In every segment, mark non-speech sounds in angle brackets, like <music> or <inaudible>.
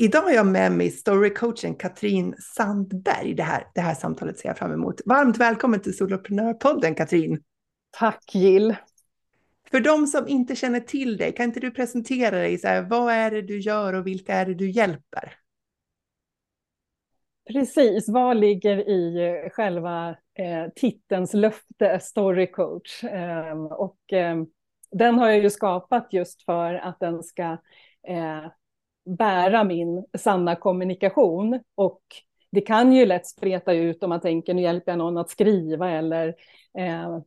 Idag har jag med mig storycoachen Katrin Sandberg. Det här, det här samtalet ser jag fram emot. Varmt välkommen till Soloprenörpodden Katrin. Tack Jill. För de som inte känner till dig, kan inte du presentera dig? Så här, vad är det du gör och vilka är det du hjälper? Precis, vad ligger i eh, själva eh, titelns löfte, storycoach? Eh, och eh, den har jag ju skapat just för att den ska eh, bära min sanna kommunikation. Och det kan ju lätt spreta ut om man tänker nu hjälper jag någon att skriva eller eh,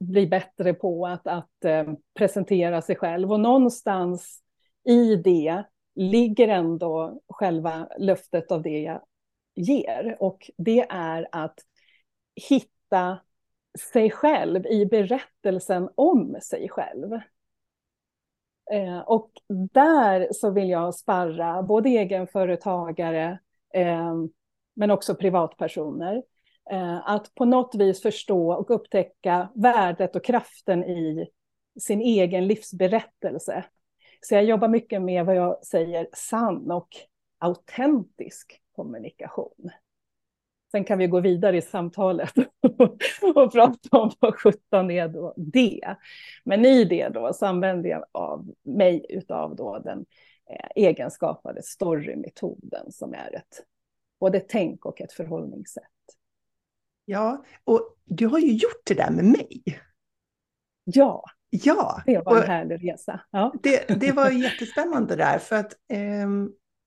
bli bättre på att, att eh, presentera sig själv. Och någonstans i det ligger ändå själva löftet av det jag ger. Och det är att hitta sig själv i berättelsen om sig själv. Eh, och där så vill jag sparra både egenföretagare eh, men också privatpersoner. Eh, att på något vis förstå och upptäcka värdet och kraften i sin egen livsberättelse. Så jag jobbar mycket med vad jag säger sann och autentisk kommunikation. Sen kan vi gå vidare i samtalet <laughs> och prata om vad sjutton är då det. Men i det då så använder jag av mig utav då den eh, egenskapade storymetoden som är ett både tänk och ett förhållningssätt. Ja, och du har ju gjort det där med mig. Ja, ja. det var en härlig resa. Ja. Det, det var <laughs> jättespännande där, för att Eh,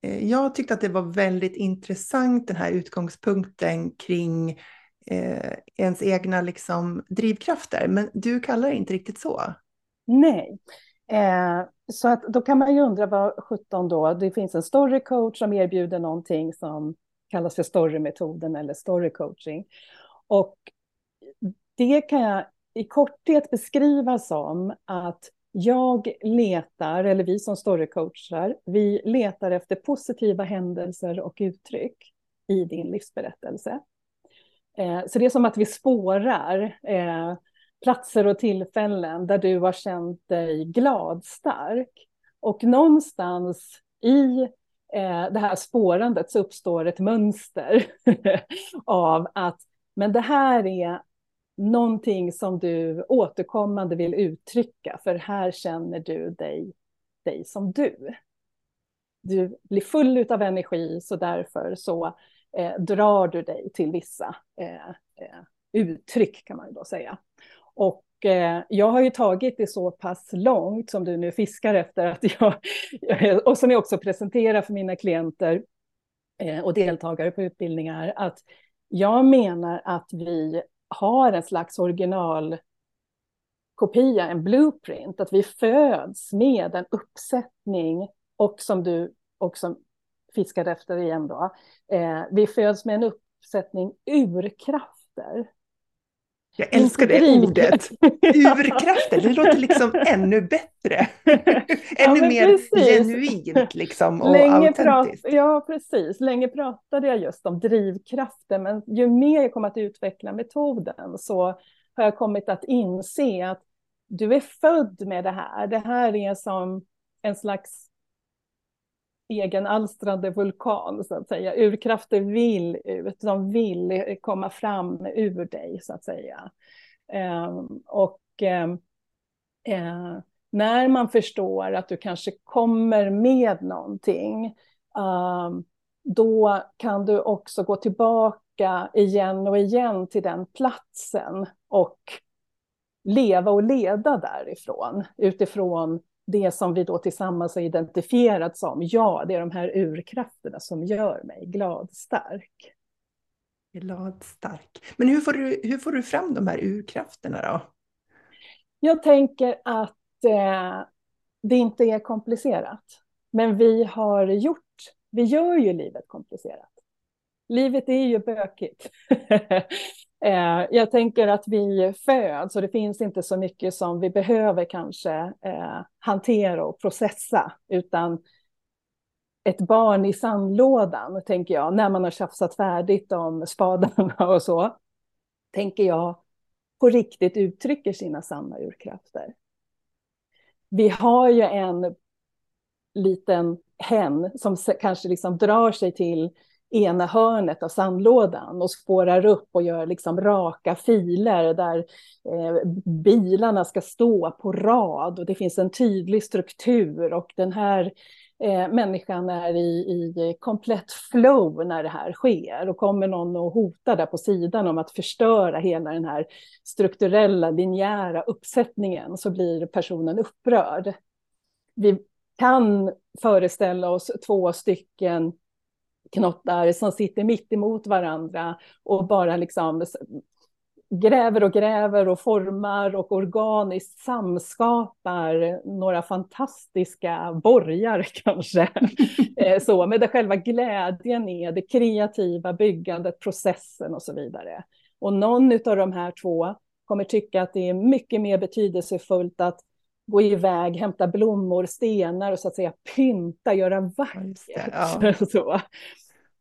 Eh, jag tyckte att det var väldigt intressant den här utgångspunkten kring eh, ens egna liksom, drivkrafter. Men du kallar det inte riktigt så. Nej. Eh, så att då kan man ju undra vad 17 då, det finns en storycoach som erbjuder någonting som kallas för storymetoden eller storycoaching. Och det kan jag i korthet beskriva som att jag letar, eller vi som storycoachar, vi letar efter positiva händelser och uttryck i din livsberättelse. Eh, så det är som att vi spårar eh, platser och tillfällen där du har känt dig glad, stark. Och någonstans i eh, det här spårandet så uppstår ett mönster <laughs> av att men det här är någonting som du återkommande vill uttrycka, för här känner du dig, dig som du. Du blir full av energi, så därför så eh, drar du dig till vissa eh, eh, uttryck, kan man ju då säga. Och eh, jag har ju tagit det så pass långt som du nu fiskar efter, att jag, <laughs> och som jag också presenterar för mina klienter eh, och deltagare på utbildningar, att jag menar att vi har en slags originalkopia, en blueprint, att vi föds med en uppsättning och som du också fiskade efter igen då, eh, vi föds med en uppsättning urkrafter. Jag älskar det ordet. Urkrafter, det låter liksom ännu bättre. <laughs> ännu ja, mer precis. genuint liksom, och Länge autentiskt. Ja, precis. Länge pratade jag just om drivkrafter, men ju mer jag kom att utveckla metoden så har jag kommit att inse att du är född med det här. Det här är som en slags egenalstrande vulkan, så att säga. Urkrafter vill ut, de vill komma fram ur dig, så att säga. Ehm, och ehm, eh, när man förstår att du kanske kommer med någonting, ehm, då kan du också gå tillbaka igen och igen till den platsen och leva och leda därifrån, utifrån det som vi då tillsammans har identifierat som, ja, det är de här urkrafterna som gör mig glad, stark. Glad, stark. Men hur får du, hur får du fram de här urkrafterna då? Jag tänker att eh, det inte är komplicerat. Men vi har gjort, vi gör ju livet komplicerat. Livet är ju bökigt. <laughs> Eh, jag tänker att vi föds och det finns inte så mycket som vi behöver kanske eh, hantera och processa, utan ett barn i sandlådan, tänker jag, när man har tjafsat färdigt om spadarna och så, tänker jag, på riktigt uttrycker sina sanna urkrafter. Vi har ju en liten hen som kanske liksom drar sig till ena hörnet av sandlådan och spårar upp och gör liksom raka filer där eh, bilarna ska stå på rad och det finns en tydlig struktur och den här eh, människan är i, i komplett flow när det här sker och kommer någon och hotar där på sidan om att förstöra hela den här strukturella linjära uppsättningen så blir personen upprörd. Vi kan föreställa oss två stycken knottar som sitter mitt emot varandra och bara liksom gräver och gräver och formar och organiskt samskapar några fantastiska borgar <laughs> kanske. Eh, så, men där själva glädjen är det kreativa byggandet, processen och så vidare. Och någon av de här två kommer tycka att det är mycket mer betydelsefullt att gå iväg, hämta blommor, stenar och så att säga pynta, göra vackert. Ja. <laughs> så.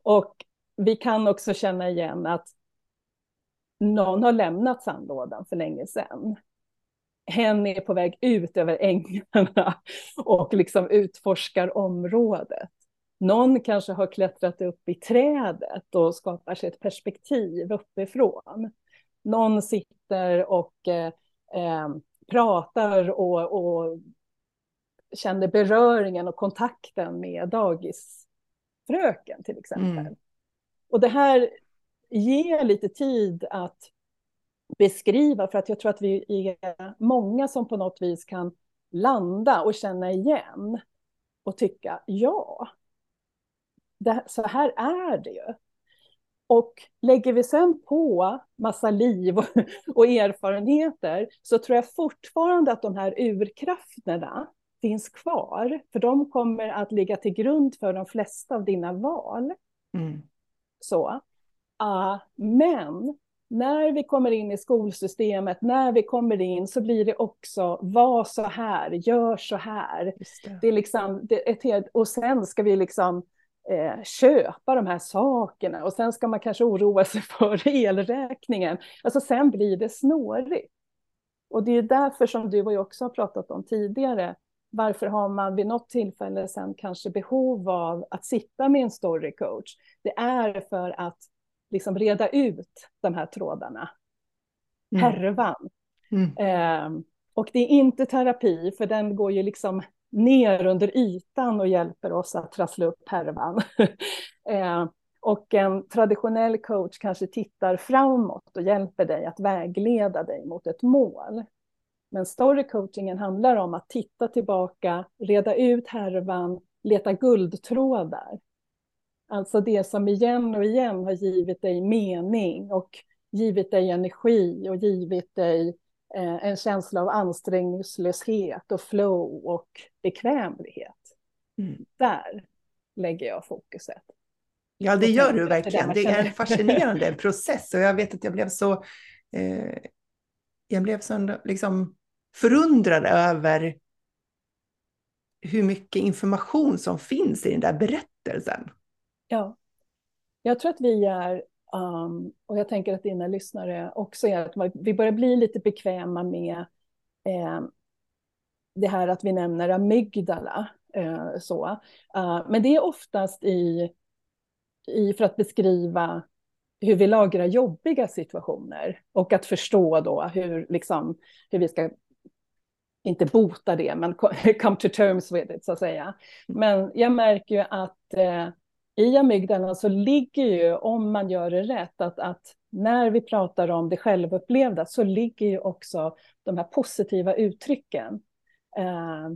Och vi kan också känna igen att någon har lämnat sandlådan för länge sedan. Hen är på väg ut över ängarna och liksom utforskar området. Någon kanske har klättrat upp i trädet och skapar sig ett perspektiv uppifrån. Någon sitter och eh, eh pratar och, och känner beröringen och kontakten med dagis dagisfröken till exempel. Mm. Och det här ger lite tid att beskriva, för att jag tror att vi är många som på något vis kan landa och känna igen och tycka ja, det, så här är det ju. Och lägger vi sen på massa liv och, och erfarenheter så tror jag fortfarande att de här urkrafterna finns kvar, för de kommer att ligga till grund för de flesta av dina val. Mm. Så. Uh, men när vi kommer in i skolsystemet, när vi kommer in så blir det också var så här, gör så här. Det. det. är liksom, det är helt, och sen ska vi liksom eh, köpa de här sakerna och sen ska man kanske oroa sig <laughs> för elräkningen. Alltså sen blir det snårigt. Och det är därför som du och jag också har pratat om tidigare. Varför har man vid något tillfälle sen kanske behov av att sitta med en story coach? Det är för att liksom reda ut de här trådarna. Mm. Härvan. Mm. Eh, och det är inte terapi, för den går ju liksom ner under ytan och hjälper oss att trassla upp härvan. <laughs> eh, och en traditionell coach kanske tittar framåt och hjälper dig att vägleda dig mot ett mål. Men storycoachingen handlar om att titta tillbaka, reda ut härvan, leta guldtrådar. Alltså det som igen och igen har givit dig mening och givit dig energi och givit dig eh, en känsla av ansträngningslöshet och flow och bekvämlighet. Mm. Där lägger jag fokuset. Ja, det gör du verkligen. Det är en fascinerande process och jag vet att jag blev så, eh, jag blev så liksom förundrad över hur mycket information som finns i den där berättelsen. Ja, jag tror att vi är, um, och jag tänker att dina lyssnare också är, att vi börjar bli lite bekväma med eh, det här att vi nämner amygdala. Eh, så. Uh, men det är oftast i, i, för att beskriva hur vi lagrar jobbiga situationer och att förstå då hur, liksom, hur vi ska inte bota det, men <laughs> come to terms with it, så att säga. Men jag märker ju att eh, i amygdala så ligger ju, om man gör det rätt, att, att när vi pratar om det självupplevda så ligger ju också de här positiva uttrycken eh,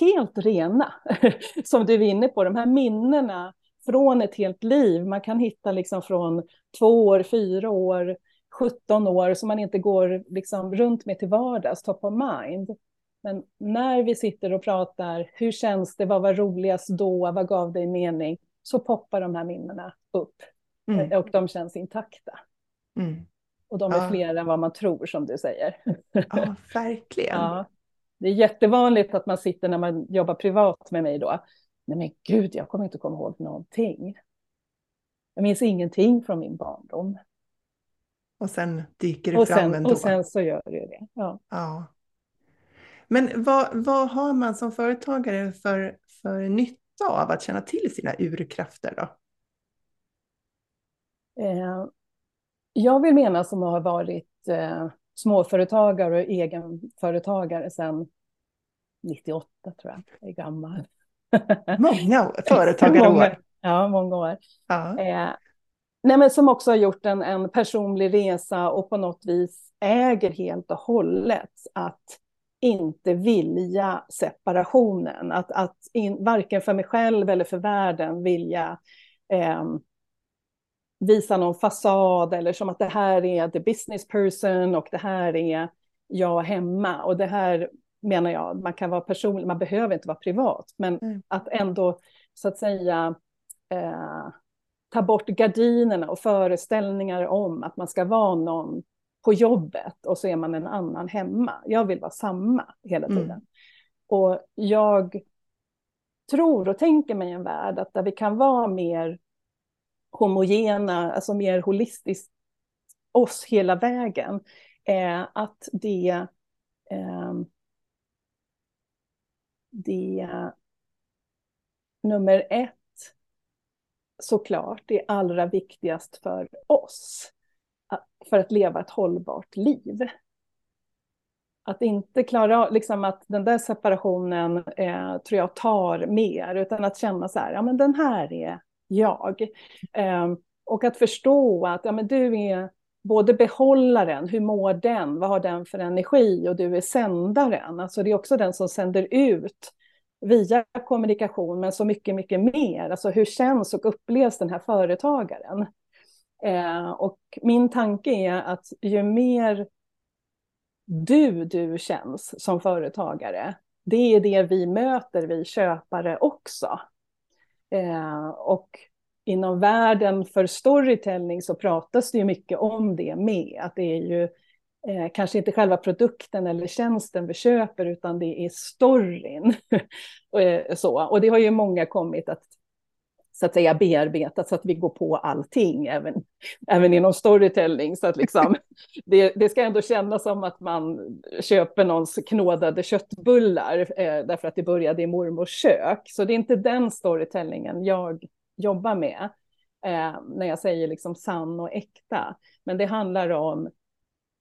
helt rena, <laughs> som du är inne på, de här minnena från ett helt liv. Man kan hitta liksom från två år, fyra år, 17 år som man inte går liksom runt med till vardags, top of mind. Men när vi sitter och pratar, hur känns det, vad var roligast då, vad gav dig mening? så poppar de här minnena upp mm. och de känns intakta. Mm. Och de är fler än vad man tror, som du säger. Ja, verkligen. <laughs> Ja. Det är jättevanligt att man sitter när man jobbar privat med mig då. Nej men gud, jag kommer inte komma ihåg någonting. Jag minns ingenting från min barndom. Och sen dyker det och fram sen, ändå. Och sen så gör det det. Ja. ja. Men vad, vad har man som företagare för, för nytta av att känna till sina urkrafter då? Eh, jag vill mena som har varit eh, småföretagare och egenföretagare sedan 98 tror jag. Jag är gammal. <laughs> Många företagarår. många, ja, många år. Ja. Eh, nej, men som också har gjort en, en personlig resa och på något vis äger helt och hållet att inte vilja separationen. Att, att in, varken för mig själv eller för världen vilja eh, visa någon fasad eller som att det här är the business person och det här är jag hemma. Och det här menar jag, man kan vara personlig, man behöver inte vara privat, men mm. att ändå så att säga eh, ta bort gardinerna och föreställningar om att man ska vara någon på jobbet och så är man en annan hemma. Jag vill vara samma hela mm. tiden. Mm. Och jag tror och tänker mig en värld att där vi kan vara mer homogena, alltså mer holistiskt oss hela vägen, eh, att det, eh, det nummer ett såklart är allra viktigast för oss för att leva ett hållbart liv. Att inte klara liksom att den där separationen eh, tror jag tar mer, utan att känna så här, ja men den här är jag. Eh, och att förstå att ja, men du är både behållaren, hur mår den, vad har den för energi och du är sändaren, alltså det är också den som sänder ut via kommunikation, men så mycket, mycket mer, alltså hur känns och upplevs den här företagaren? Eh, och min tanke är att ju mer du, du känns som företagare, det är det vi möter, vi köpare också. Eh, och inom världen för storytelling så pratas det ju mycket om det med, att det är ju eh, kanske inte själva produkten eller tjänsten vi köper, utan det är storyn. och, <laughs> eh, så. och det har ju många kommit att så att säga bearbetat så att vi går på allting, även, även inom storytelling. Så att liksom, <laughs> det, det ska ändå kännas som att man köper någons knådade köttbullar eh, därför att det började i mormors kök. Så det är inte den storytellingen jag jobbar med eh, när jag säger liksom sann och äkta. Men det handlar om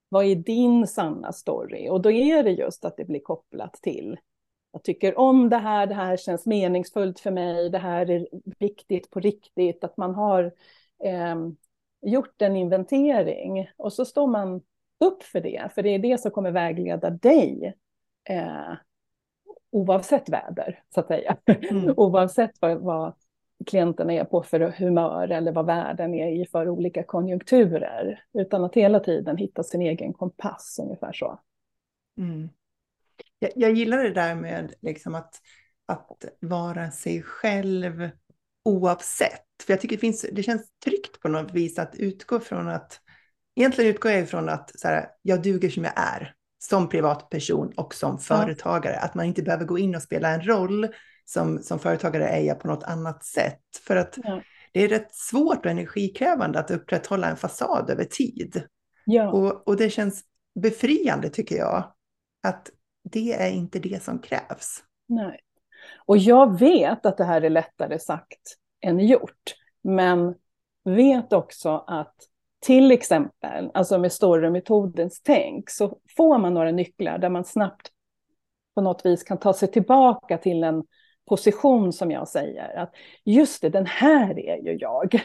vad är din sanna story? Och då är det just att det blir kopplat till jag tycker om det här, det här känns meningsfullt för mig, det här är viktigt på riktigt, att man har eh, gjort en inventering och så står man upp för det, för det är det som kommer vägleda dig eh, oavsett väder, så att säga. Mm. <laughs> oavsett vad, vad klienterna är på för humör eller vad världen är i för olika konjunkturer, utan att hela tiden hitta sin egen kompass, ungefär så. Mm. Jag, jag gillar det där med liksom att, att vara sig själv oavsett. För jag tycker det, finns, det känns tryggt på något vis att utgå från att, egentligen utgår jag ifrån att så här, jag duger som jag är, som privatperson och som företagare. Att man inte behöver gå in och spela en roll. Som, som företagare är jag på något annat sätt. För att ja. det är rätt svårt och energikrävande att upprätthålla en fasad över tid. Ja. Och, och det känns befriande tycker jag. Att det är inte det som krävs. Nej. Och jag vet att det här är lättare sagt än gjort. Men vet också att till exempel, alltså med storymetodens tänk, så får man några nycklar där man snabbt på något vis kan ta sig tillbaka till en position som jag säger. Att just det, den här är ju jag.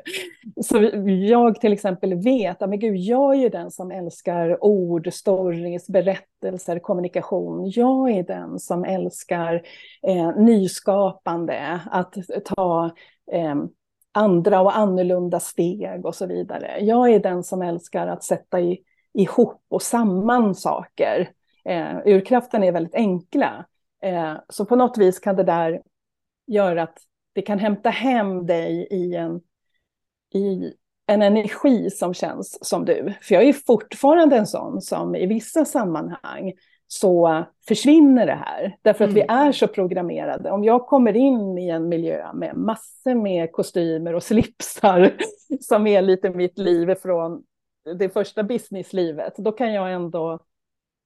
<laughs> så jag till exempel vet att jag är ju den som älskar ord, stories, berättelser, kommunikation. Jag är den som älskar eh, nyskapande, att ta eh, andra och annorlunda steg och så vidare. Jag är den som älskar att sätta i, ihop och samman saker. Eh, urkraften är väldigt enkla. Eh, så på något vis kan det där göra att det kan hämta hem dig i, en, i en energi som känns som du. För jag är fortfarande en sån som i vissa sammanhang så försvinner det här. Därför att mm. vi är så programmerade. Om jag kommer in i en miljö med massor med kostymer och slipsar <laughs> som är lite mitt liv från det första businesslivet, då kan jag ändå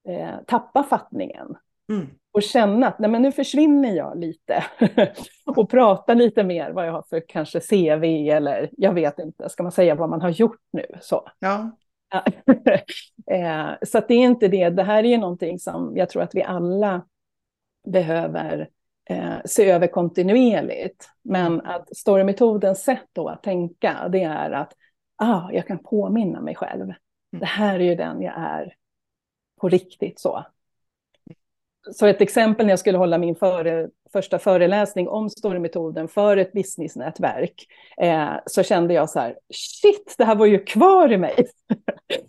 eh, tappa fattningen. Mm. Och känna att nej, men nu försvinner jag lite. <laughs> och prata lite mer vad jag har för kanske CV eller jag vet inte, ska man säga vad man har gjort nu? Så. Ja. <laughs> eh, så det är inte det, det här är ju någonting som jag tror att vi alla behöver eh, se över kontinuerligt. Men mm. att storymetodens sätt då att tänka, det är att ah, jag kan påminna mig själv. Mm. Det här är ju den jag är på riktigt så. Så ett exempel när jag skulle hålla min före, första föreläsning om storymetoden för ett businessnätverk, eh, så kände jag så här, shit, det här var ju kvar i mig.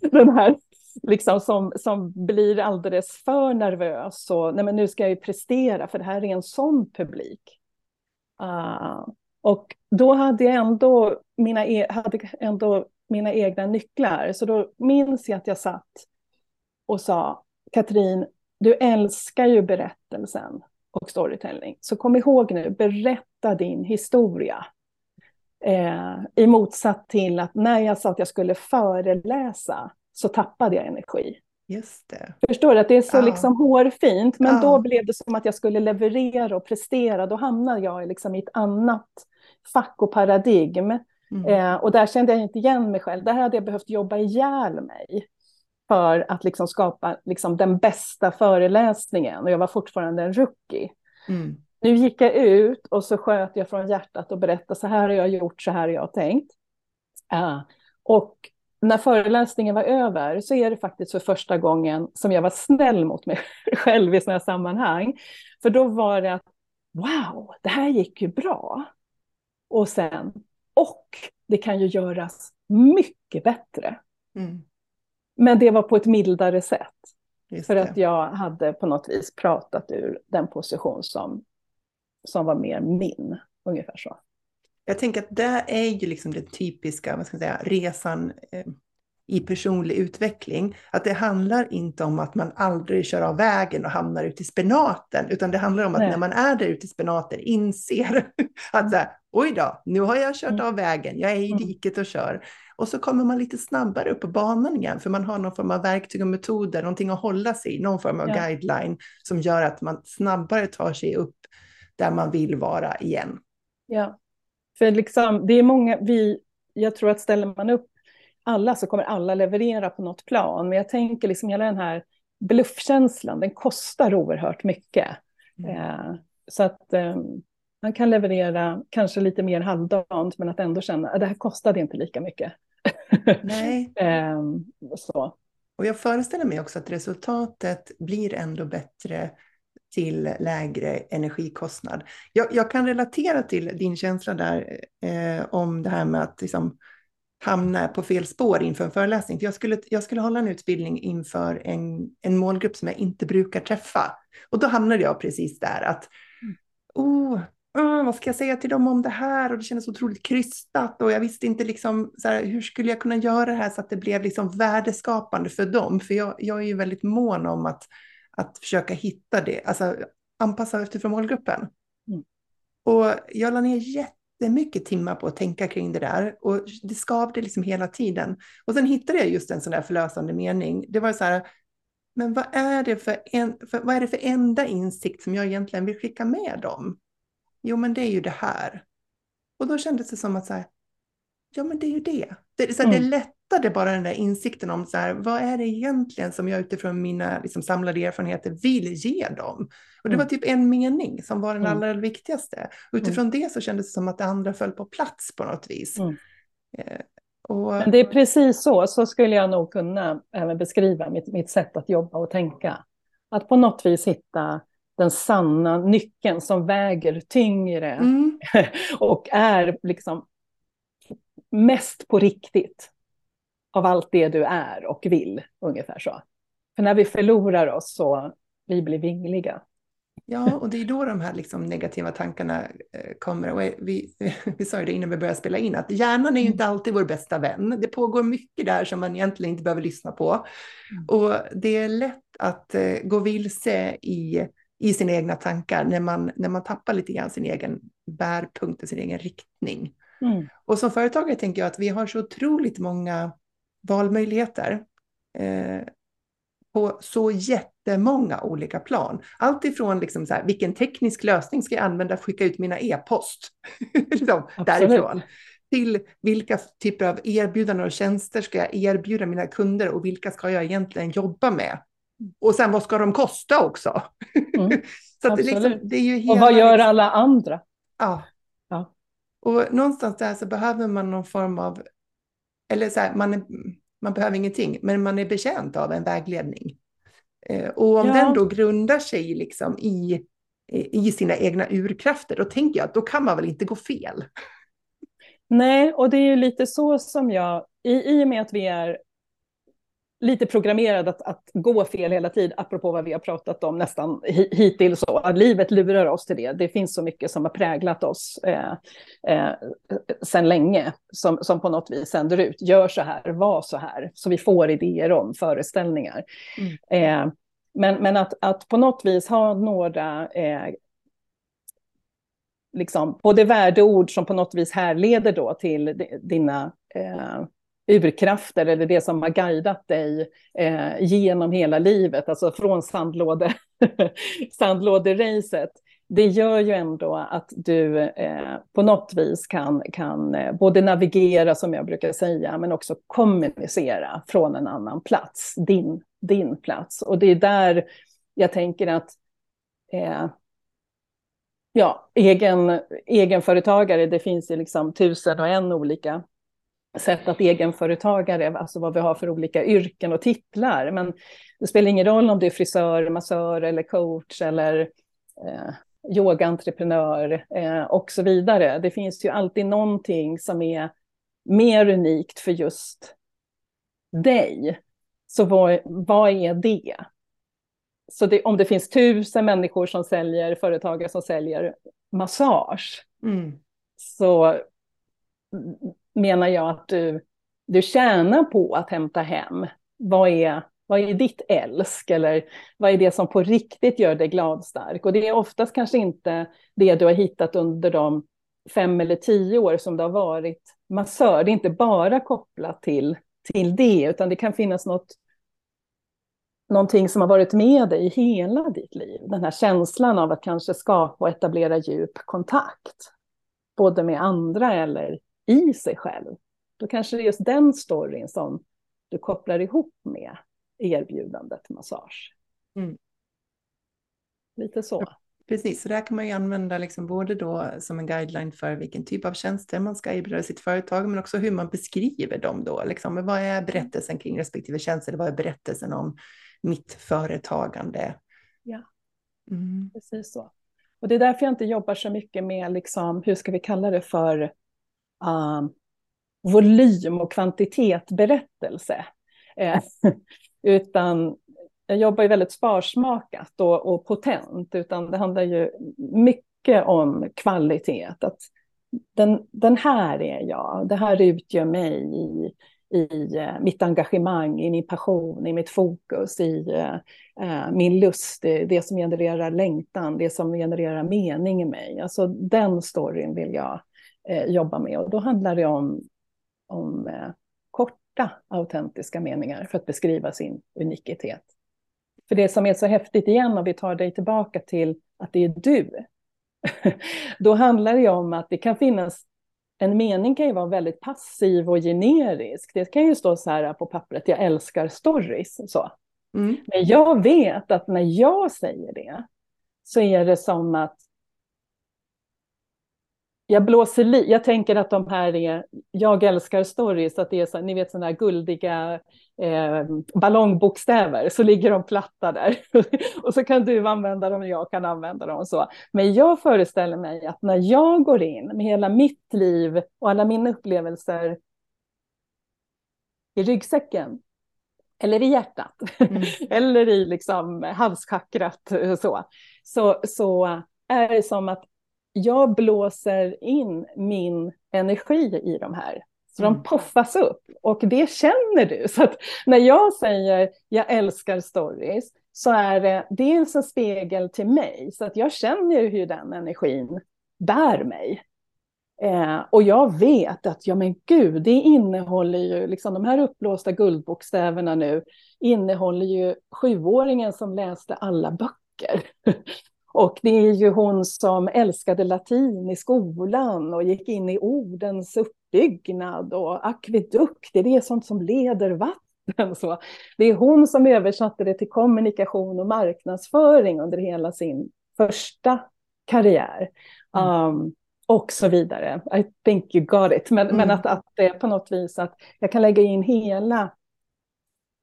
<laughs> Den här liksom som, som blir alldeles för nervös och nej men nu ska jag ju prestera för det här är en sån publik. Uh, och då hade jag ändå mina, e hade ändå mina egna nycklar. Så då minns jag att jag satt och sa, Katrin, du älskar ju berättelsen och storytelling. Så kom ihåg nu, berätta din historia. Eh, I motsats till att när jag sa att jag skulle föreläsa så tappade jag energi. Just det. Förstår du? Att det är så ja. liksom hårfint. Men ja. då blev det som att jag skulle leverera och prestera. Då hamnade jag liksom i ett annat fack och paradigm. Mm. Eh, och där kände jag inte igen mig själv. Där hade jag behövt jobba ihjäl mig för att liksom skapa liksom den bästa föreläsningen. Och jag var fortfarande en rookie. Mm. Nu gick jag ut och så sköt jag från hjärtat och berättade så här har jag gjort, så här har jag tänkt. Uh, och när föreläsningen var över så är det faktiskt för första gången som jag var snäll mot mig <laughs> själv i sådana här sammanhang. För då var det att wow, det här gick ju bra. Och sen, och det kan ju göras mycket bättre. Mm. Men det var på ett mildare sätt. Just för det. att jag hade på något vis pratat ur den position som, som var mer min, ungefär så. Jag tänker att det är ju liksom den typiska vad ska jag säga, resan eh, i personlig utveckling. Att det handlar inte om att man aldrig kör av vägen och hamnar ute i spenaten, utan det handlar om att Nej. när man är där ute i spenaten inser <laughs> att så här, oj då, nu har jag kört mm. av vägen, jag är i mm. diket och kör. Och så kommer man lite snabbare upp på banan igen, för man har någon form av verktyg och metoder, någonting att hålla sig i, någon form av ja. guideline som gör att man snabbare tar sig upp där man vill vara igen. Ja, för liksom, det är många, vi, jag tror att ställer man upp alla så kommer alla leverera på något plan. Men jag tänker liksom hela den här bluffkänslan, den kostar oerhört mycket. Mm. Eh, så att eh, man kan leverera kanske lite mer halvdant, men att ändå känna att det här kostade inte lika mycket. Nej. <laughs> eh, så. Och jag föreställer mig också att resultatet blir ändå bättre till lägre energikostnad. Jag, jag kan relatera till din känsla där eh, om det här med att liksom, hamna på fel spår inför en föreläsning. För jag, skulle, jag skulle hålla en utbildning inför en, en målgrupp som jag inte brukar träffa. Och då hamnade jag precis där att, oh, oh, vad ska jag säga till dem om det här? Och det kändes otroligt krystat och jag visste inte liksom, så här, hur skulle jag kunna göra det här så att det blev liksom värdeskapande för dem? För jag, jag är ju väldigt mån om att, att försöka hitta det, alltså anpassa efter målgruppen. Mm. Och jag la ner jätte jättemycket timmar på att tänka kring det där och det skavde liksom hela tiden. Och sen hittade jag just en sån där förlösande mening. Det var så här, men vad är det för, en, för, vad är det för enda insikt som jag egentligen vill skicka med dem? Jo, men det är ju det här. Och då kändes det som att så här, ja, men det är ju det. Det, så här, mm. det lättade bara den där insikten om så här, vad är det egentligen som jag utifrån mina liksom, samlade erfarenheter vill ge dem? Och det mm. var typ en mening som var den mm. allra viktigaste. Utifrån mm. det så kändes det som att det andra föll på plats på något vis. Mm. Eh, och... Men det är precis så, så skulle jag nog kunna även beskriva mitt, mitt sätt att jobba och tänka. Att på något vis hitta den sanna nyckeln som väger tyngre mm. <laughs> och är liksom mest på riktigt av allt det du är och vill, ungefär så. För när vi förlorar oss så vi blir vingliga. Ja, och det är då de här liksom negativa tankarna eh, kommer. Och vi, <laughs> vi sa ju det innan vi började spela in, att hjärnan är ju inte alltid vår bästa vän. Det pågår mycket där som man egentligen inte behöver lyssna på. Mm. Och det är lätt att eh, gå vilse i, i sina egna tankar när man, när man tappar lite grann sin egen bärpunkt och sin egen riktning. Mm. Och som företagare tänker jag att vi har så otroligt många valmöjligheter. Eh, på så jättemånga olika plan. Allt ifrån liksom så här, vilken teknisk lösning ska jag använda för att skicka ut mina e-post <laughs> liksom, därifrån, till vilka typer av erbjudanden och tjänster ska jag erbjuda mina kunder och vilka ska jag egentligen jobba med? Och sen vad ska de kosta också? Mm, <laughs> så det, liksom, det är ju hela, och vad gör liksom- alla andra? Ja. ja. Och någonstans där så behöver man någon form av, eller så här, man är, man behöver ingenting, men man är betjänt av en vägledning. Eh, och om ja. den då grundar sig liksom i, i sina egna urkrafter, då tänker jag att då kan man väl inte gå fel. Nej, och det är ju lite så som jag, i, i och med att vi är lite programmerad att, att gå fel hela tiden, apropå vad vi har pratat om nästan hittills. Så, att livet lurar oss till det. Det finns så mycket som har präglat oss eh, eh, sedan länge, som, som på något vis sänder ut, gör så här, var så här, så vi får idéer om föreställningar. Mm. Eh, men men att, att på något vis ha några eh, liksom, både värdeord som på något vis härleder då till dina eh, urkrafter eller det som har guidat dig eh, genom hela livet, alltså från sandlåde, <laughs> sandlåderacet, det gör ju ändå att du eh, på något vis kan, kan eh, både navigera, som jag brukar säga, men också kommunicera från en annan plats, din, din plats. Och det är där jag tänker att eh, ja, egen, egenföretagare, det finns ju liksom tusen och en olika sätt att egenföretagare, alltså vad vi har för olika yrken och titlar. Men det spelar ingen roll om du är frisör, massör eller coach eller eh, yogaentreprenör eh, och så vidare. Det finns ju alltid någonting som är mer unikt för just dig. Så vad, vad är det? Så det, om det finns tusen människor som säljer, företagare som säljer massage, mm. så menar jag att du, du tjänar på att hämta hem. Vad är, vad är ditt älsk eller vad är det som på riktigt gör dig glad stark? Och det är oftast kanske inte det du har hittat under de fem eller tio år som det har varit massör. Det är inte bara kopplat till, till det, utan det kan finnas något någonting som har varit med dig hela ditt liv. Den här känslan av att kanske skapa och etablera djup kontakt. Både med andra eller i sig själv, då kanske det är just den storyn som du kopplar ihop med erbjudandet massage. Mm. Lite så. Ja, precis, så där kan man ju använda liksom både då som en guideline för vilken typ av tjänster man ska erbjuda sitt företag, men också hur man beskriver dem då. Liksom, vad är berättelsen kring respektive tjänst, eller vad är berättelsen om mitt företagande? Ja, mm. precis så. Och det är därför jag inte jobbar så mycket med, liksom, hur ska vi kalla det för, uh, volym och kvantitetberättelse. Eh, <laughs> utan jag jobbar ju väldigt sparsmakat och, och potent, utan det handlar ju mycket om kvalitet. Att den, den här är jag, det här utgör mig i, i eh, mitt engagemang, i min passion, i mitt fokus, i eh, eh min lust, det, det som genererar längtan, det som genererar mening i mig. Alltså den storyn vill jag eh, jobba med. Och då handlar det om, om eh, korta autentiska meningar för att beskriva sin unikitet. För det som är så häftigt igen, om vi tar dig tillbaka till att det är du, <laughs> då handlar det om att det kan finnas en mening kan ju vara väldigt passiv och generisk. Det kan ju stå så här på pappret, jag älskar stories. Så. Mm. Men jag vet att när jag säger det så är det som att jag blåser li. Jag tänker att de här är, jag älskar stories, att det är så, ni vet sådana här guldiga eh, ballongbokstäver, så ligger de platta där. <laughs> och så kan du använda dem och jag kan använda dem och så. Men jag föreställer mig att när jag går in med hela mitt liv och alla mina upplevelser i ryggsäcken, eller i hjärtat, mm. <laughs> eller i liksom halschakrat så, så, så är det som att jag blåser in min energi i de här. Så mm. de puffas upp och det känner du. Så när jag säger jag älskar stories så är det dels en spegel till mig. Så att jag känner hur den energin bär mig. Eh, och jag vet att, ja men gud, det innehåller ju, liksom de här uppblåsta guldbokstäverna nu, innehåller ju sjuåringen som läste alla böcker. <laughs> och det är ju hon som älskade latin i skolan och gick in i ordens uppbyggnad och akvedukt, det är sånt som leder vatten. Så det är hon som översatte det till kommunikation och marknadsföring under hela sin första karriär. Mm. Um, och så vidare. I think you got it. Men, mm. men att, att det på något vis att jag kan lägga in hela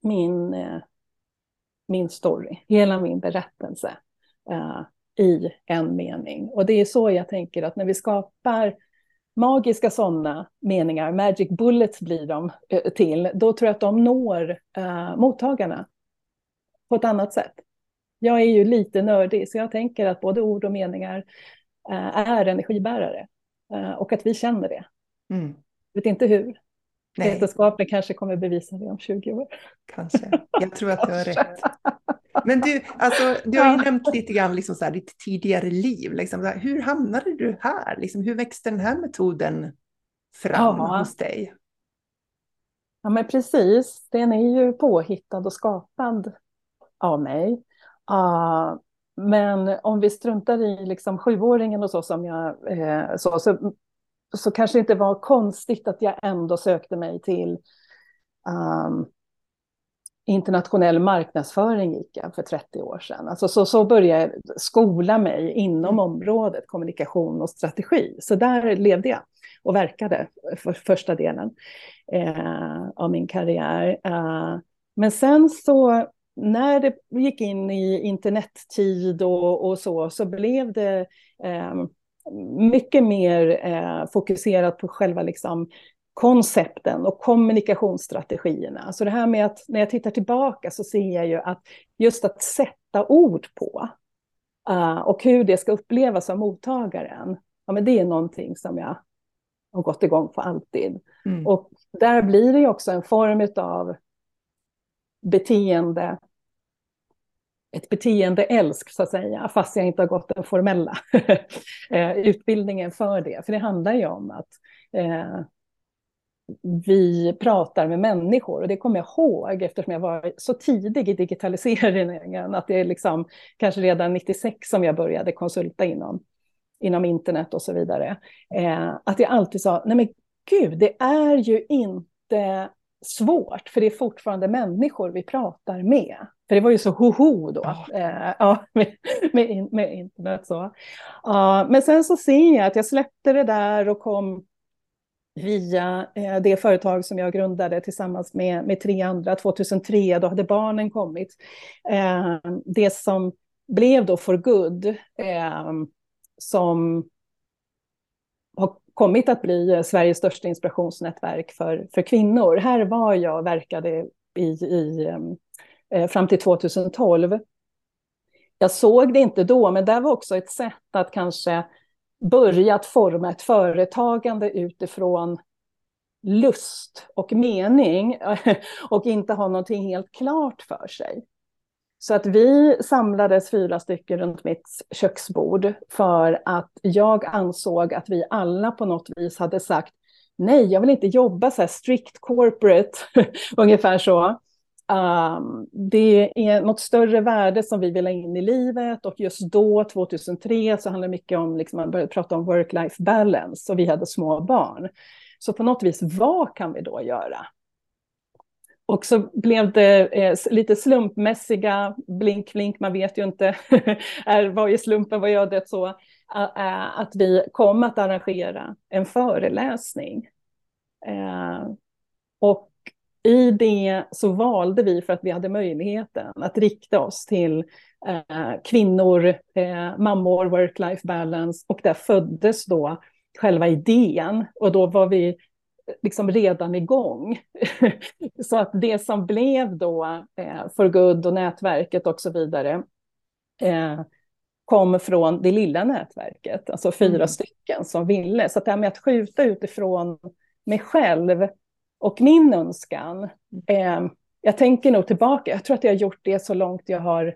min, eh, min story, hela min berättelse uh, i en mening. Och det är så jag tänker att när vi skapar magiska sådana meningar, magic bullets blir de uh, till, då tror jag att de når uh, mottagarna på ett annat sätt. Jag är ju lite nördig, så jag tänker att både ord och meningar Eh, är energibärare eh, och att vi känner det. Mm. Vet inte hur. Vetenskapen kanske kommer bevisa det om 20 år. Kanske. Jag tror att du har rätt. <laughs> Men du, alltså, du har ju nämnt lite grann liksom så här, ditt tidigare liv. Liksom, här, hur hamnade du här? Liksom, hur växte den här metoden fram ja. hos dig? Ja, men precis. Den är ju påhittad och skapad av mig. Uh, men om vi struntar i liksom sjuåringen och så som jag eh, så, så, så kanske det inte var konstigt att jag ändå sökte mig till um, internationell marknadsföring gick jag för 30 år sedan. Alltså så, så började jag skola mig inom mm. området kommunikation och strategi. Så där levde jag och verkade för första delen eh, av min karriär. Uh, men sen så när det gick in i internettid och, och så, så blev det eh, mycket mer eh, fokuserat på själva liksom, koncepten och kommunikationsstrategierna. Så det här med att när jag tittar tillbaka så ser jag ju att just att sätta ord på uh, och hur det ska upplevas av mottagaren, ja, men det är någonting som jag har gått igång på alltid. Mm. Och där blir det också en form av beteende, ett beteendeälsk så att säga, fast jag inte har gått den formella <laughs> eh, utbildningen för det. För det handlar ju om att eh, vi pratar med människor och det kommer jag ihåg eftersom jag var så tidig i digitaliseringen att det är liksom kanske redan 96 som jag började konsulta inom, inom internet och så vidare. Eh, att jag alltid sa, nej men gud, det är ju inte svårt, för det är fortfarande människor vi pratar med. För det var ju så hoho då, oh. eh, ja, <laughs> med, med, med, internet. Så. Uh, men sen så ser jag att jag släppte det där och kom via eh, det företag som jag grundade tillsammans med, med tre andra 2003. Då hade barnen kommit. Eh, det som blev då For Good, eh, som har kommit att bli Sveriges största inspirationsnätverk för, för kvinnor. Här var jag och verkade i, i, fram till 2012. Jag såg det inte då, men det var också ett sätt att kanske börjat forma ett företagande utifrån lust och mening <laughs> och inte ha någonting helt klart för sig. Så att vi samlades fyra stycken runt mitt köksbord för att jag ansåg att vi alla på något vis hade sagt nej, jag vill inte jobba så här strict corporate, <laughs> ungefär så. Um, det är något större värde som vi vill ha in i livet och just då, 2003, så handlade det mycket om, liksom, man började prata om work-life balance och vi hade små barn. Så på något vis, vad kan vi då göra? Och så blev det eh, lite slumpmässiga blink, blink, man vet ju inte, <laughs> är, vad är slumpen, vad gör det så, uh, att vi kom att arrangera en föreläsning. Uh, och i det så valde vi, för att vi hade möjligheten, att rikta oss till uh, kvinnor, mammor, work-life balance, och där föddes då själva idén. Och då var vi liksom redan igång. <laughs> så att det som blev då eh, For Good och nätverket och så vidare, eh, kom från det lilla nätverket, alltså fyra Mm. stycken som ville. Så att det här med att skjuta utifrån mig själv och min önskan, eh, jag tänker nog tillbaka, jag tror att jag har gjort det så långt jag har,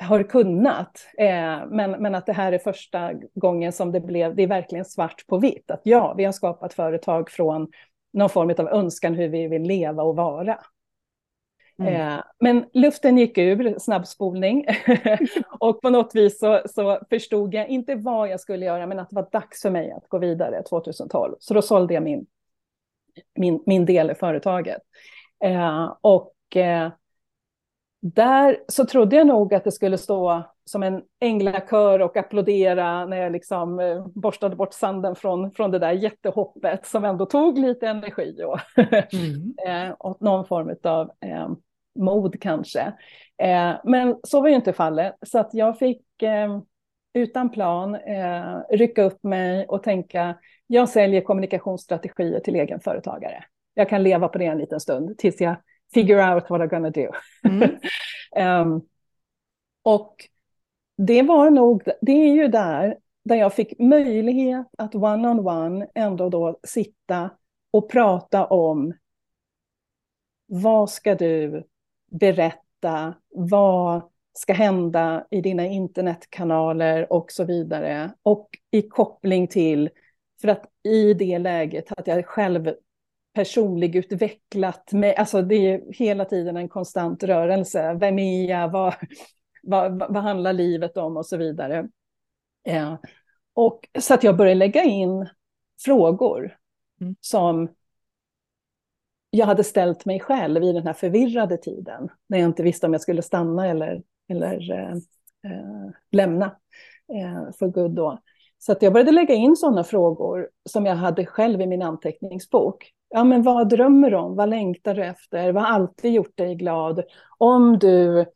har kunnat. Eh, men, men att det här är första gången som det blev, det är verkligen svart på vitt, att ja, vi har skapat företag från någon form av önskan hur vi vill leva och vara. Mm. Eh, men luften gick ur, snabbspolning. <laughs> och på något vis så, så förstod jag inte vad jag skulle göra, men att det var dags för mig att gå vidare 2012. Så då sålde jag min, min, min del i företaget. Eh, och eh, där så trodde jag nog att det skulle stå som en änglakör och applådera när jag liksom eh, borstade bort sanden från, från det där jättehoppet som ändå tog lite energi och, Mm. <laughs> eh, och någon form av eh, mod kanske. Eh, men så var ju inte fallet, så att jag fick eh, utan plan eh, rycka upp mig och tänka, jag säljer kommunikationsstrategier till egenföretagare. Jag kan leva på det en liten stund tills jag figure out what I'm gonna do. Mm. <laughs> Ehm, och det var nog, det är ju där, där jag fick möjlighet att one-on-one ändå då sitta och prata om vad ska du berätta, vad ska hända i dina internetkanaler och så vidare. Och i koppling till, för att i det läget att jag själv personligutvecklat mig, alltså det är hela tiden en konstant rörelse. Vem är jag? Vad, <laughs> vad, vad handlar livet om och så vidare. Ja. Och så att jag började lägga in frågor Mm. som jag hade ställt mig själv i den här förvirrade tiden, när jag inte visste om jag skulle stanna eller, eller eh, eh, lämna eh, för good då. Så att jag började lägga in sådana frågor som jag hade själv i min anteckningsbok. Ja, men vad drömmer du om? Vad längtar du efter? Vad har alltid gjort dig glad? Om du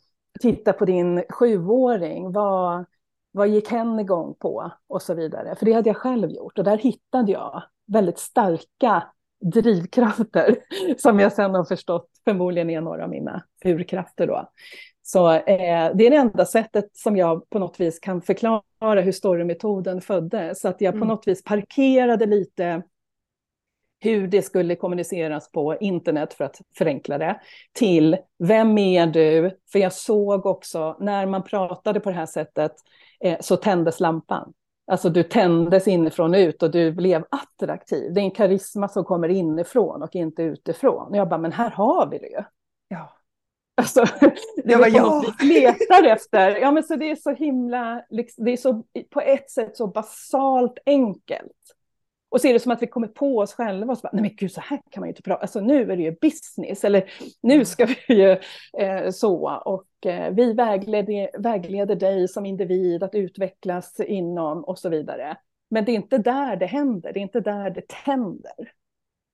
tittar på din sjuåring, vad, vad gick hen igång på? Och så vidare. För det hade jag själv gjort. Och där hittade jag väldigt starka drivkrafter <laughs> som jag sen har förstått förmodligen är några av mina urkrafter då. Så eh, det är det enda sättet som jag på något vis kan förklara hur storymetoden föddes. Så att jag på Mm. något vis parkerade lite hur det skulle kommuniceras på internet för att förenkla det, till vem är du? För jag såg också när man pratade på det här sättet eh, så tändes lampan. Alltså du tändes inifrån och ut och du blev attraktiv. Det är en karisma som kommer inifrån och inte utifrån. Och jag bara, men här har vi det ju. Alltså, det var men på ja. något vis letar efter. Ja, men så det är så himla, liksom, det är så på ett sätt så basalt enkelt. Och så är det som att vi kommer på oss själva och så bara, nej men gud, så här kan man ju inte prata. Alltså nu är det ju business, eller nu ska <laughs> vi ju eh, så. Och eh, vi vägleder, vägleder dig som individ att utvecklas inom och så vidare. Men det är inte där det händer, det är inte där det tänder.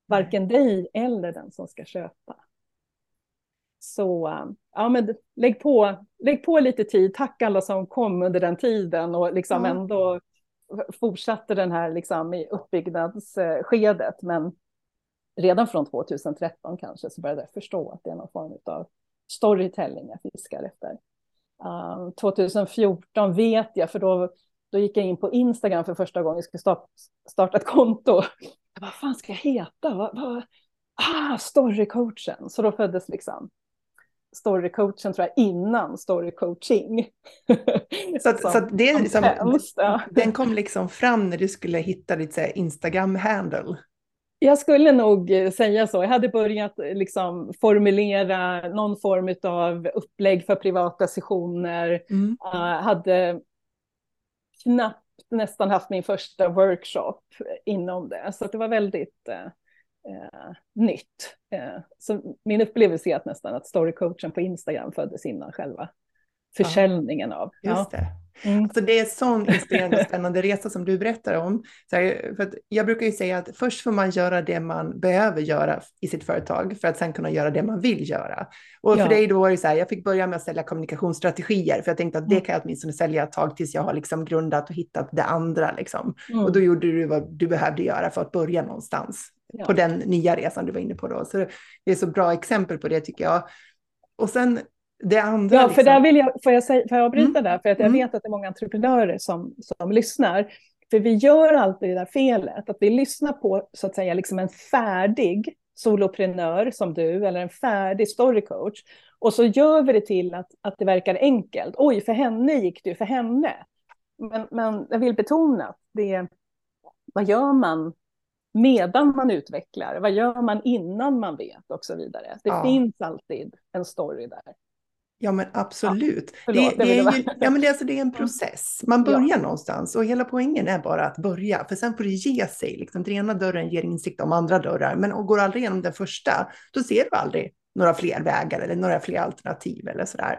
Varken dig eller den som ska köpa. Så ja, men lägg på, lägg på lite tid. Tack alla som kom under den tiden och liksom Ja. ändå fortsatte den här liksom i uppbyggnadsskedet. Men redan från 2013 kanske så började jag förstå att det är någon form av storytelling jag fiskar efter. Uh, 2014 vet jag, för då, då gick jag in på Instagram för första gången, jag skulle starta, starta ett konto. Jag bara, vad fan ska jag heta? Vad, vad? Ah, storycoachen. Så då föddes liksom storycoachen tror jag innan storycoaching. <laughs> Så, att, så att det är som liksom, främst, ja. den kom liksom fram när du skulle hitta ditt Instagram-handle. Jag skulle nog eh, säga så. Jag hade börjat eh, liksom formulera någon form av upplägg för privata sessioner. Mm. Uh, hade knappt nästan haft min första workshop inom det. Så det var väldigt eh, eh, nytt. Eh, så min upplevelse är att nästan att storycoachen på Instagram föddes innan själva försäljningen av. Just det. Mm. Alltså det är en sån inspirerande och spännande resa som du berättar om. Så här, för jag brukar ju säga att först får man göra det man behöver göra i sitt företag för att sen kunna göra det man vill göra. Och för Ja. dig då var det så här, jag fick börja med att sälja kommunikationsstrategier för jag tänkte att det Mm. kan jag åtminstone sälja ett tag tills jag har liksom grundat och hittat det andra. Liksom. Mm. Och då gjorde du vad du behövde göra för att börja någonstans Ja. på den nya resan du var inne på då. Så det är så bra exempel på det tycker jag. Och sen det andra. Ja, för liksom. där vill jag, får jag, säga, får jag avbryta Mm. där? För att jag Mm. vet att det är många entreprenörer som, som lyssnar. För vi gör alltid det där felet, att vi lyssnar på så att säga liksom en färdig soloprenör som du, eller en färdig storycoach. Och så gör vi det till att, att det verkar enkelt. Oj, för henne gick det ju, för henne. Men, men jag vill betona det vad gör man medan man utvecklar? Vad gör man innan man vet och så vidare? Det Ja. finns alltid en story där. Ja men absolut. förlåt, det, är bara- ju, ja, men det, är alltså, det är en <laughs> process. Man Ja. börjar någonstans och hela poängen är bara att börja. För sen får det ge sig. Liksom, den ena dörren ger insikt om andra dörrar. Men och går aldrig igenom den första, då ser du aldrig några fler vägar eller några fler alternativ eller sådär.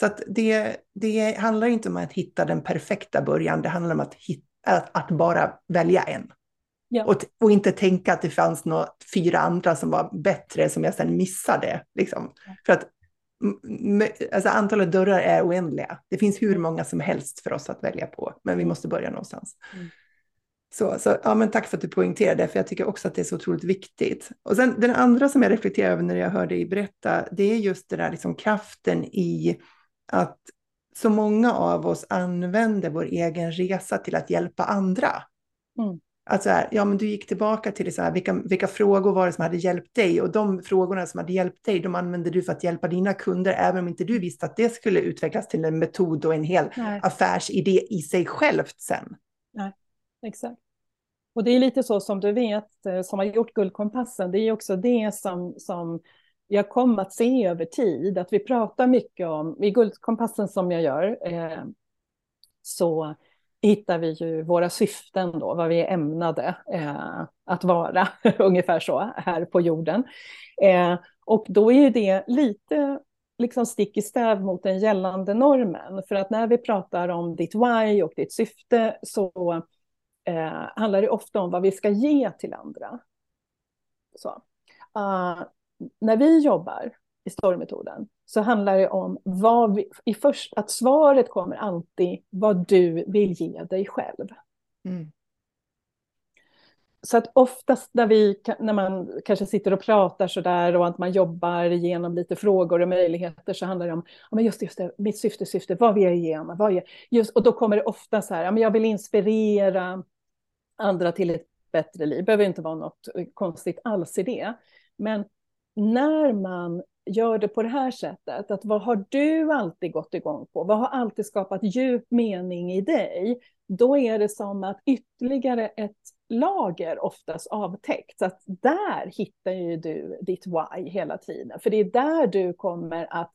Så att det, det handlar inte om att hitta den perfekta början. Det handlar om att, hitta, att, att bara välja en. Ja. Och, och inte tänka att det fanns några fyra andra som var bättre som jag sen missade. Liksom. För att alltså antalet dörrar är oändliga. Det finns hur många som helst för oss att välja på, men vi måste börja någonstans. Mm. Så, så ja, men tack för att du poängterade det, för jag tycker också att det är så otroligt viktigt. Och sen den andra som jag reflekterar över när jag hör dig berätta, det är just den där liksom kraften i att så många av oss använder vår egen resa till att hjälpa andra. Mm. Att så här, ja men du gick tillbaka till så här, vilka, vilka frågor var det som hade hjälpt dig? Och de frågorna som hade hjälpt dig, de använde du för att hjälpa dina kunder, även om inte du visste att det skulle utvecklas till en metod och en hel Nej. affärsidé i sig självt sen. Exakt. Och det är lite så som du vet, eh, som har gjort Guldkompassen, det är också det som, som jag kom att se över tid, att vi pratar mycket om, i Guldkompassen som jag gör, eh, så hittar vi ju våra syften då, vad vi är ämnade eh, att vara, <laughs> ungefär så, här på jorden. Eh, och då är ju det lite liksom stick i stäv mot den gällande normen, för att när vi pratar om ditt why och ditt syfte så eh, handlar det ofta om vad vi ska ge till andra. Så. Uh, när vi jobbar i storymetoden så handlar det om vad vi, i först, att svaret kommer alltid vad du vill ge dig själv. Mm. Så att oftast när, vi, när man kanske sitter och pratar så där och att man jobbar igenom lite frågor och möjligheter så handlar det om, ja men just, just det, mitt syfte, syfte, vad vill jag? Vad är, just, och då kommer det ofta så här, ja men jag vill inspirera andra till ett bättre liv. Det behöver inte vara något konstigt alls i det. Men när man gör det på det här sättet, att vad har du alltid gått igång på? Vad har alltid skapat djup mening i dig? Då är det som att ytterligare ett lager oftast avtäckt. Så att där hittar ju du ditt why hela tiden. För det är där du kommer att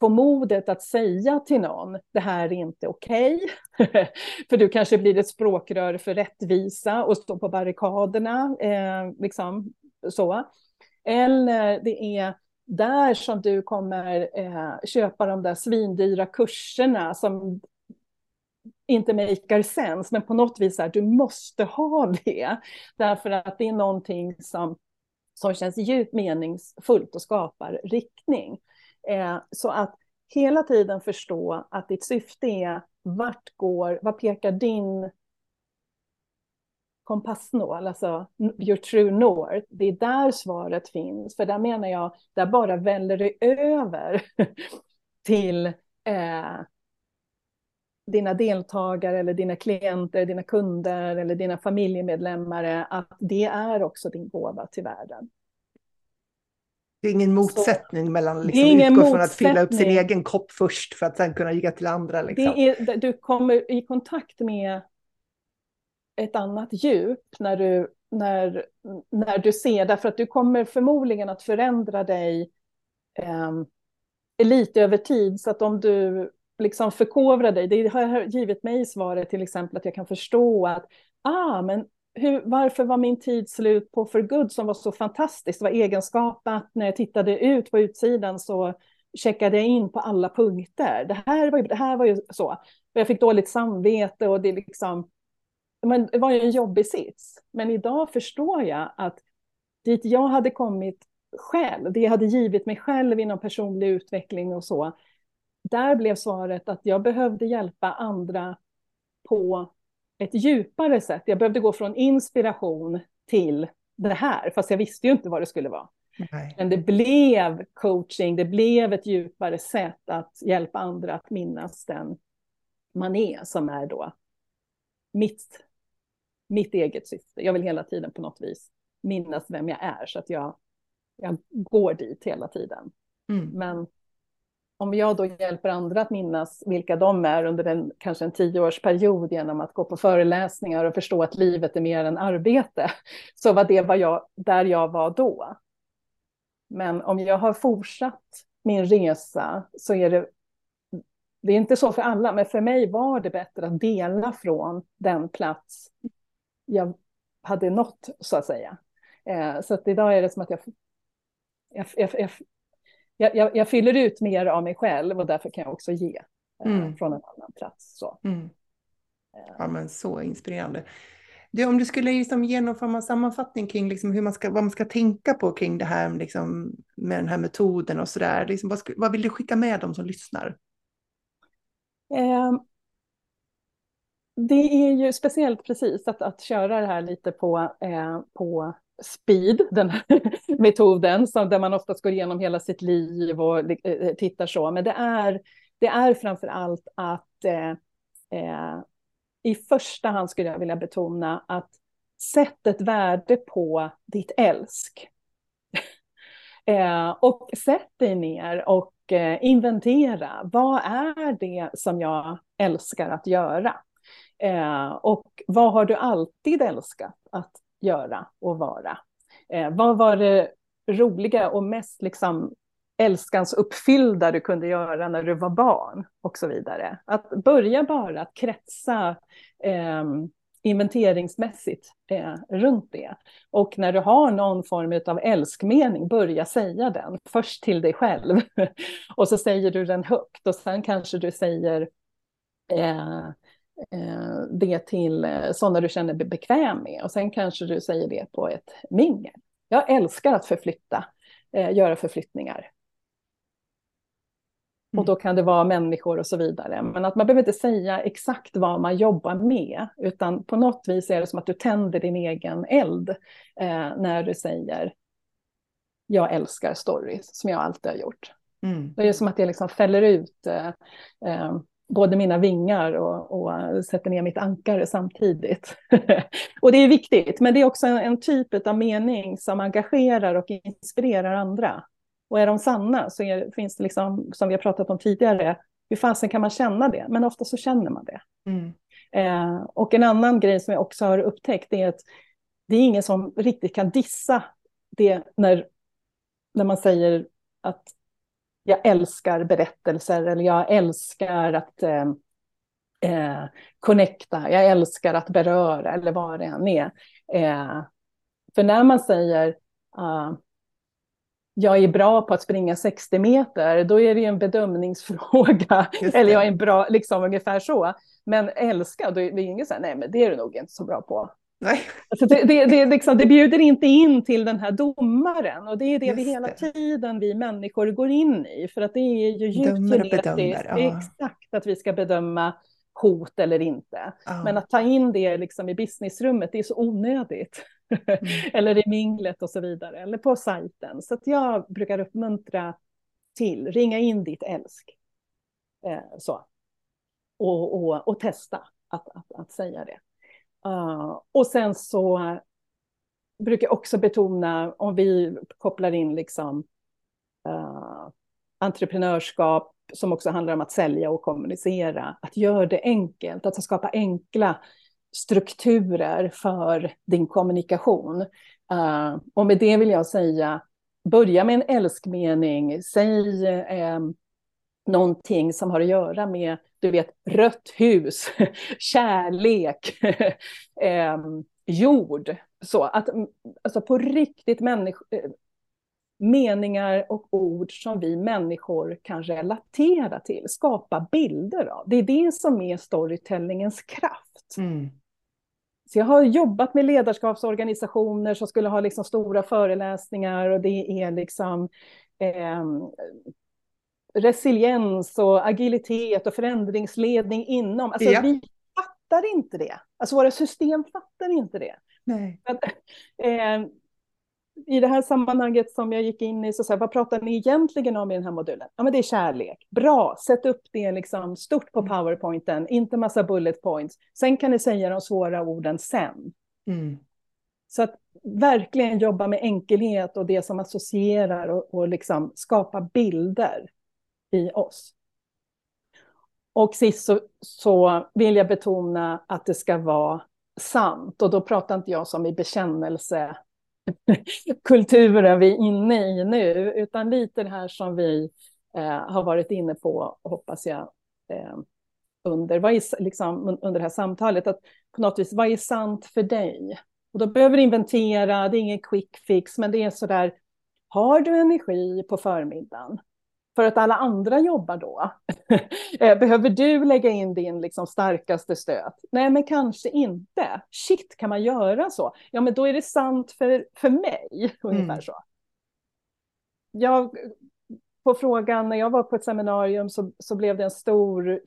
få modet att säga till någon, det här är inte okej. Okay. <laughs> för du kanske blir ett språkrör för rättvisa och står på barrikaderna. Eh, liksom så. Eller det är där som du kommer eh, köpa de där svindyra kurserna som inte makar sense, men på något vis är du måste ha det. Därför att det är någonting som, som känns djupt meningsfullt och skapar riktning. Eh, så att hela tiden förstå att ditt syfte är vart går, vad pekar din kompassnål, alltså your true north, det är där svaret finns. För där menar jag, där bara väller det över <laughs> till eh, dina deltagare eller dina klienter, dina kunder eller dina familjemedlemmar, att det är också din gåva till världen. Det är ingen motsättning så, mellan liksom, ingen utgå från att fylla upp sin egen kopp först för att sen kunna ge till andra. Liksom. Är, du kommer i kontakt med ett annat djup när du, när, när du ser, därför att du kommer förmodligen att förändra dig eh, lite över tid, så att om du liksom förkovrar dig, det har givit mig svaret till exempel att jag kan förstå att, ah, men hur, varför var min tid slut på For Good som var så fantastiskt? Det var egenskapat, när jag tittade ut på utsidan så checkade jag in på alla punkter. Det här var ju, det här var ju så. Jag fick dåligt samvete och det liksom, men det var ju en jobbig sits. Men idag förstår jag att dit jag hade kommit själv, det jag hade givit mig själv inom personlig utveckling och så, där blev svaret att jag behövde hjälpa andra på ett djupare sätt. Jag behövde gå från inspiration till det här, fast jag visste ju inte vad det skulle vara. Nej. Men det blev coaching, det blev ett djupare sätt att hjälpa andra att minnas den man är, som är då mitt, mitt eget syfte. Jag vill hela tiden på något vis minnas vem jag är, så att jag, jag går dit hela tiden. Mm. Men om jag då hjälper andra att minnas vilka de är under en, kanske en tioårsperiod genom att gå på föreläsningar och förstå att livet är mer än arbete, så var det vad jag, där jag var då. Men om jag har fortsatt min resa så är det, det är inte så för alla, men för mig var det bättre att dela från den plats jag hade nått, så att säga. Eh, så att idag är det som att jag, jag, jag, jag, jag, fyller ut mer av mig själv och därför kan jag också ge eh, mm. från en annan plats. Så. Mm. Eh. Ja, men så inspirerande. Du, om du skulle liksom ge någon form av sammanfattning kring liksom hur man ska, vad man ska tänka på kring det här liksom, med den här metoden och sådär. Liksom, vad, vad vill du skicka med dem som lyssnar? Eh, det är ju speciellt precis att, att köra det här lite på, eh, på speed, den här <laughs> metoden, som, där man oftast går igenom hela sitt liv och eh, tittar så. Men det är, det är framför allt att eh, eh, i första hand skulle jag vilja betona att sätt ett värde på ditt älsk. <laughs> eh, och sätt dig ner och eh, inventera. Vad är det som jag älskar att göra? Eh, och vad har du alltid älskat att göra och vara? Eh, vad var det roliga och mest liksom älskans uppfyllda du kunde göra när du var barn och så vidare. Att börja bara att kretsa eh, inventeringsmässigt eh, runt det. Och när du har någon form av älskmening, börja säga den först till dig själv. <laughs> och så säger du den högt och sen kanske du säger eh, eh det till eh, sådana du känner dig bekväm med. Och sen kanske du säger det på ett mingel. Jag älskar att förflytta, eh, göra förflyttningar. Och mm. då kan det vara människor och så vidare. Men att man behöver inte säga exakt vad man jobbar med, utan på något vis är det som att du tänder din egen eld eh, när du säger jag älskar stories, som jag alltid har gjort. Mm. Det är som att jag liksom fäller ut eh, eh, både mina vingar och, och, sätter ner mitt ankare samtidigt. <laughs> och det är viktigt, men det är också en, en typ av mening som engagerar och inspirerar andra. Och är de sanna så är, finns det, liksom, som vi har pratat om tidigare, hur fasen kan man känna det? Men ofta så känner man det. Mm. Eh, och en annan grej som jag också har upptäckt är att det är ingen som riktigt kan dissa det när, när man säger att jag älskar berättelser eller jag älskar att eh, eh, connecta, jag älskar att beröra eller vad det än är. Eh, för när man säger uh, jag är bra på att springa 60 meter, då är det ju en bedömningsfråga. <laughs> Eller jag är bra, liksom ungefär så. Men älska, då är det ingen så här, nej men det är du nog inte så bra på. Nej. Alltså det, det, det, liksom, det bjuder inte in till den här domaren och det är det Just vi hela tiden, vi människor, går in i. För att det är ju djupt genetiskt, ja. exakt att vi ska bedöma hot eller inte. Ja. Men att ta in det liksom i businessrummet, det är så onödigt. Mm. <laughs> eller i minglet och så vidare, eller på sajten. Så jag brukar uppmuntra till, ringa in ditt älsk. Eh, så. Och, och, och testa att, att, att säga det. Uh, och sen så eh, brukar jag också betona, om vi kopplar in liksom uh, entreprenörskap, som också handlar om att sälja och kommunicera, att göra det enkelt, att skapa enkla strukturer för din kommunikation. Uh, och med det vill jag säga, börja med en älskmening, säg um, någonting som har att göra med, du vet, rött hus, <laughs> kärlek, uh, <laughs> jord. Så att alltså på riktigt människor, eh, meningar och ord som vi människor kan relatera till, skapa bilder av. Det är det som är storytellingens kraft. Mm. Så jag har jobbat med ledarskapsorganisationer som skulle ha liksom stora föreläsningar och det är liksom eh, resiliens och agilitet och förändringsledning inom. Alltså ja. vi fattar inte det. Alltså våra system fattar inte det. Nej. Att, <laughs> eh, i det här sammanhanget som jag gick in i, så, så här, vad pratar ni egentligen om i den här modulen? Ja, men det är kärlek. Bra, sätt upp det liksom stort på mm. powerpointen, inte massa bullet points. Sen kan ni säga de svåra orden sen. Mm. Så att verkligen jobba med enkelhet och det som associerar och, och liksom skapa bilder i oss. Och sist så, så, vill jag betona att det ska vara sant. Och då pratar inte jag som i bekännelsekulturen <laughs> vi är inne i nu, utan lite det här som vi eh, har varit inne på, hoppas jag, eh, under, vad är, liksom, under det här samtalet. Att på något vis, vad är sant för dig? Och då behöver du inventera, det är ingen quick fix, men det är sådär, har du energi på förmiddagen? För att alla andra jobbar då. <laughs> Eh, behöver du lägga in din liksom starkaste stöt? Nej, men kanske inte. Shit, kan man göra så? Ja, men då är det sant för, för mig, <laughs> ungefär mm. så. Jag, på frågan, när jag var på ett seminarium så, så blev det en stor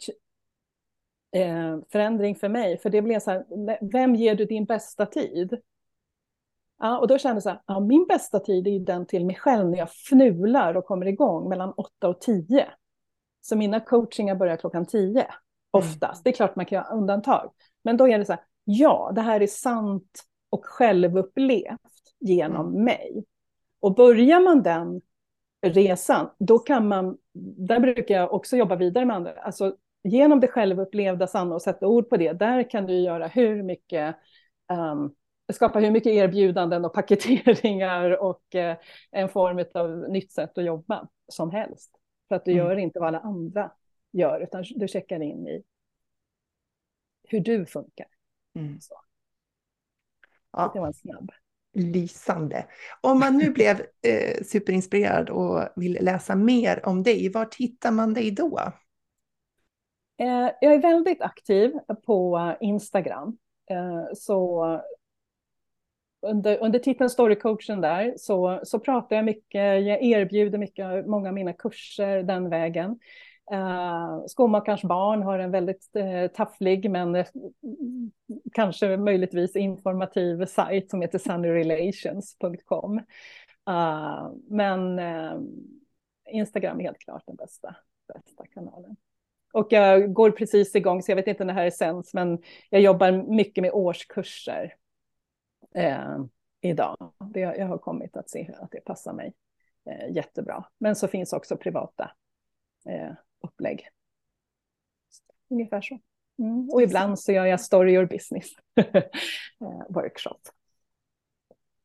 eh, förändring för mig. För det blev så här, vem ger du din bästa tid? Ja, och då kände jag så här, ja, min bästa tid är den till mig själv när jag fnular och kommer igång mellan 8 och 10. Så mina coachingar börjar klockan 10, oftast. Mm. Det är klart man kan göra undantag. Men då är det så här, ja, det här är sant och självupplevt genom mm. mig. Och börjar man den resan, då kan man, där brukar jag också jobba vidare med andra, alltså genom det självupplevda sanna och sätta ord på det, där kan du göra hur mycket um, skapa hur mycket erbjudanden och paketeringar och eh, en form av nytt sätt att jobba som helst. För att du mm. gör inte vad alla andra gör, utan du checkar in i hur du funkar. Mm. Så. Ja. Det var en snabb. Lysande. Om man nu blev eh, superinspirerad och vill läsa mer om dig, var hittar man dig då? Eh, jag är väldigt aktiv på Instagram. Eh, så under, under titeln Storycoachen där så, så pratar jag mycket, jag erbjuder mycket, många av mina kurser den vägen. Uh, Skomakarens barn har en väldigt uh, tafflig men uh, kanske möjligtvis informativ sajt som heter sunnyrelations.com. Uh, men uh, Instagram är helt klart den bästa, bästa kanalen. Och jag går precis igång, så jag vet inte när det här är sänds, men jag jobbar mycket med årskurser eh, idag. Det, jag har kommit att se att det passar mig eh, jättebra. Men så finns också privata eh, upplägg. Ungefär så. Mm. Och ibland så gör jag story or business <laughs> eh, workshop.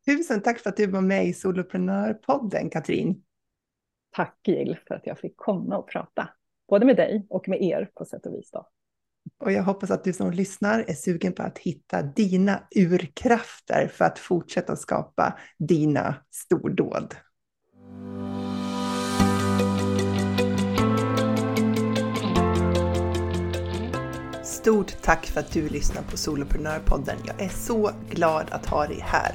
Tusen tack för att du var med i Soloprenörpodden, Katrin. Tack Jill för att jag fick komma och prata, både med dig och med er på sätt och vis. Då. Och jag hoppas att du som lyssnar är sugen på att hitta dina urkrafter för att fortsätta skapa dina stordåd. Stort tack för att du lyssnar på Soloprenörpodden. Jag är så glad att ha dig här.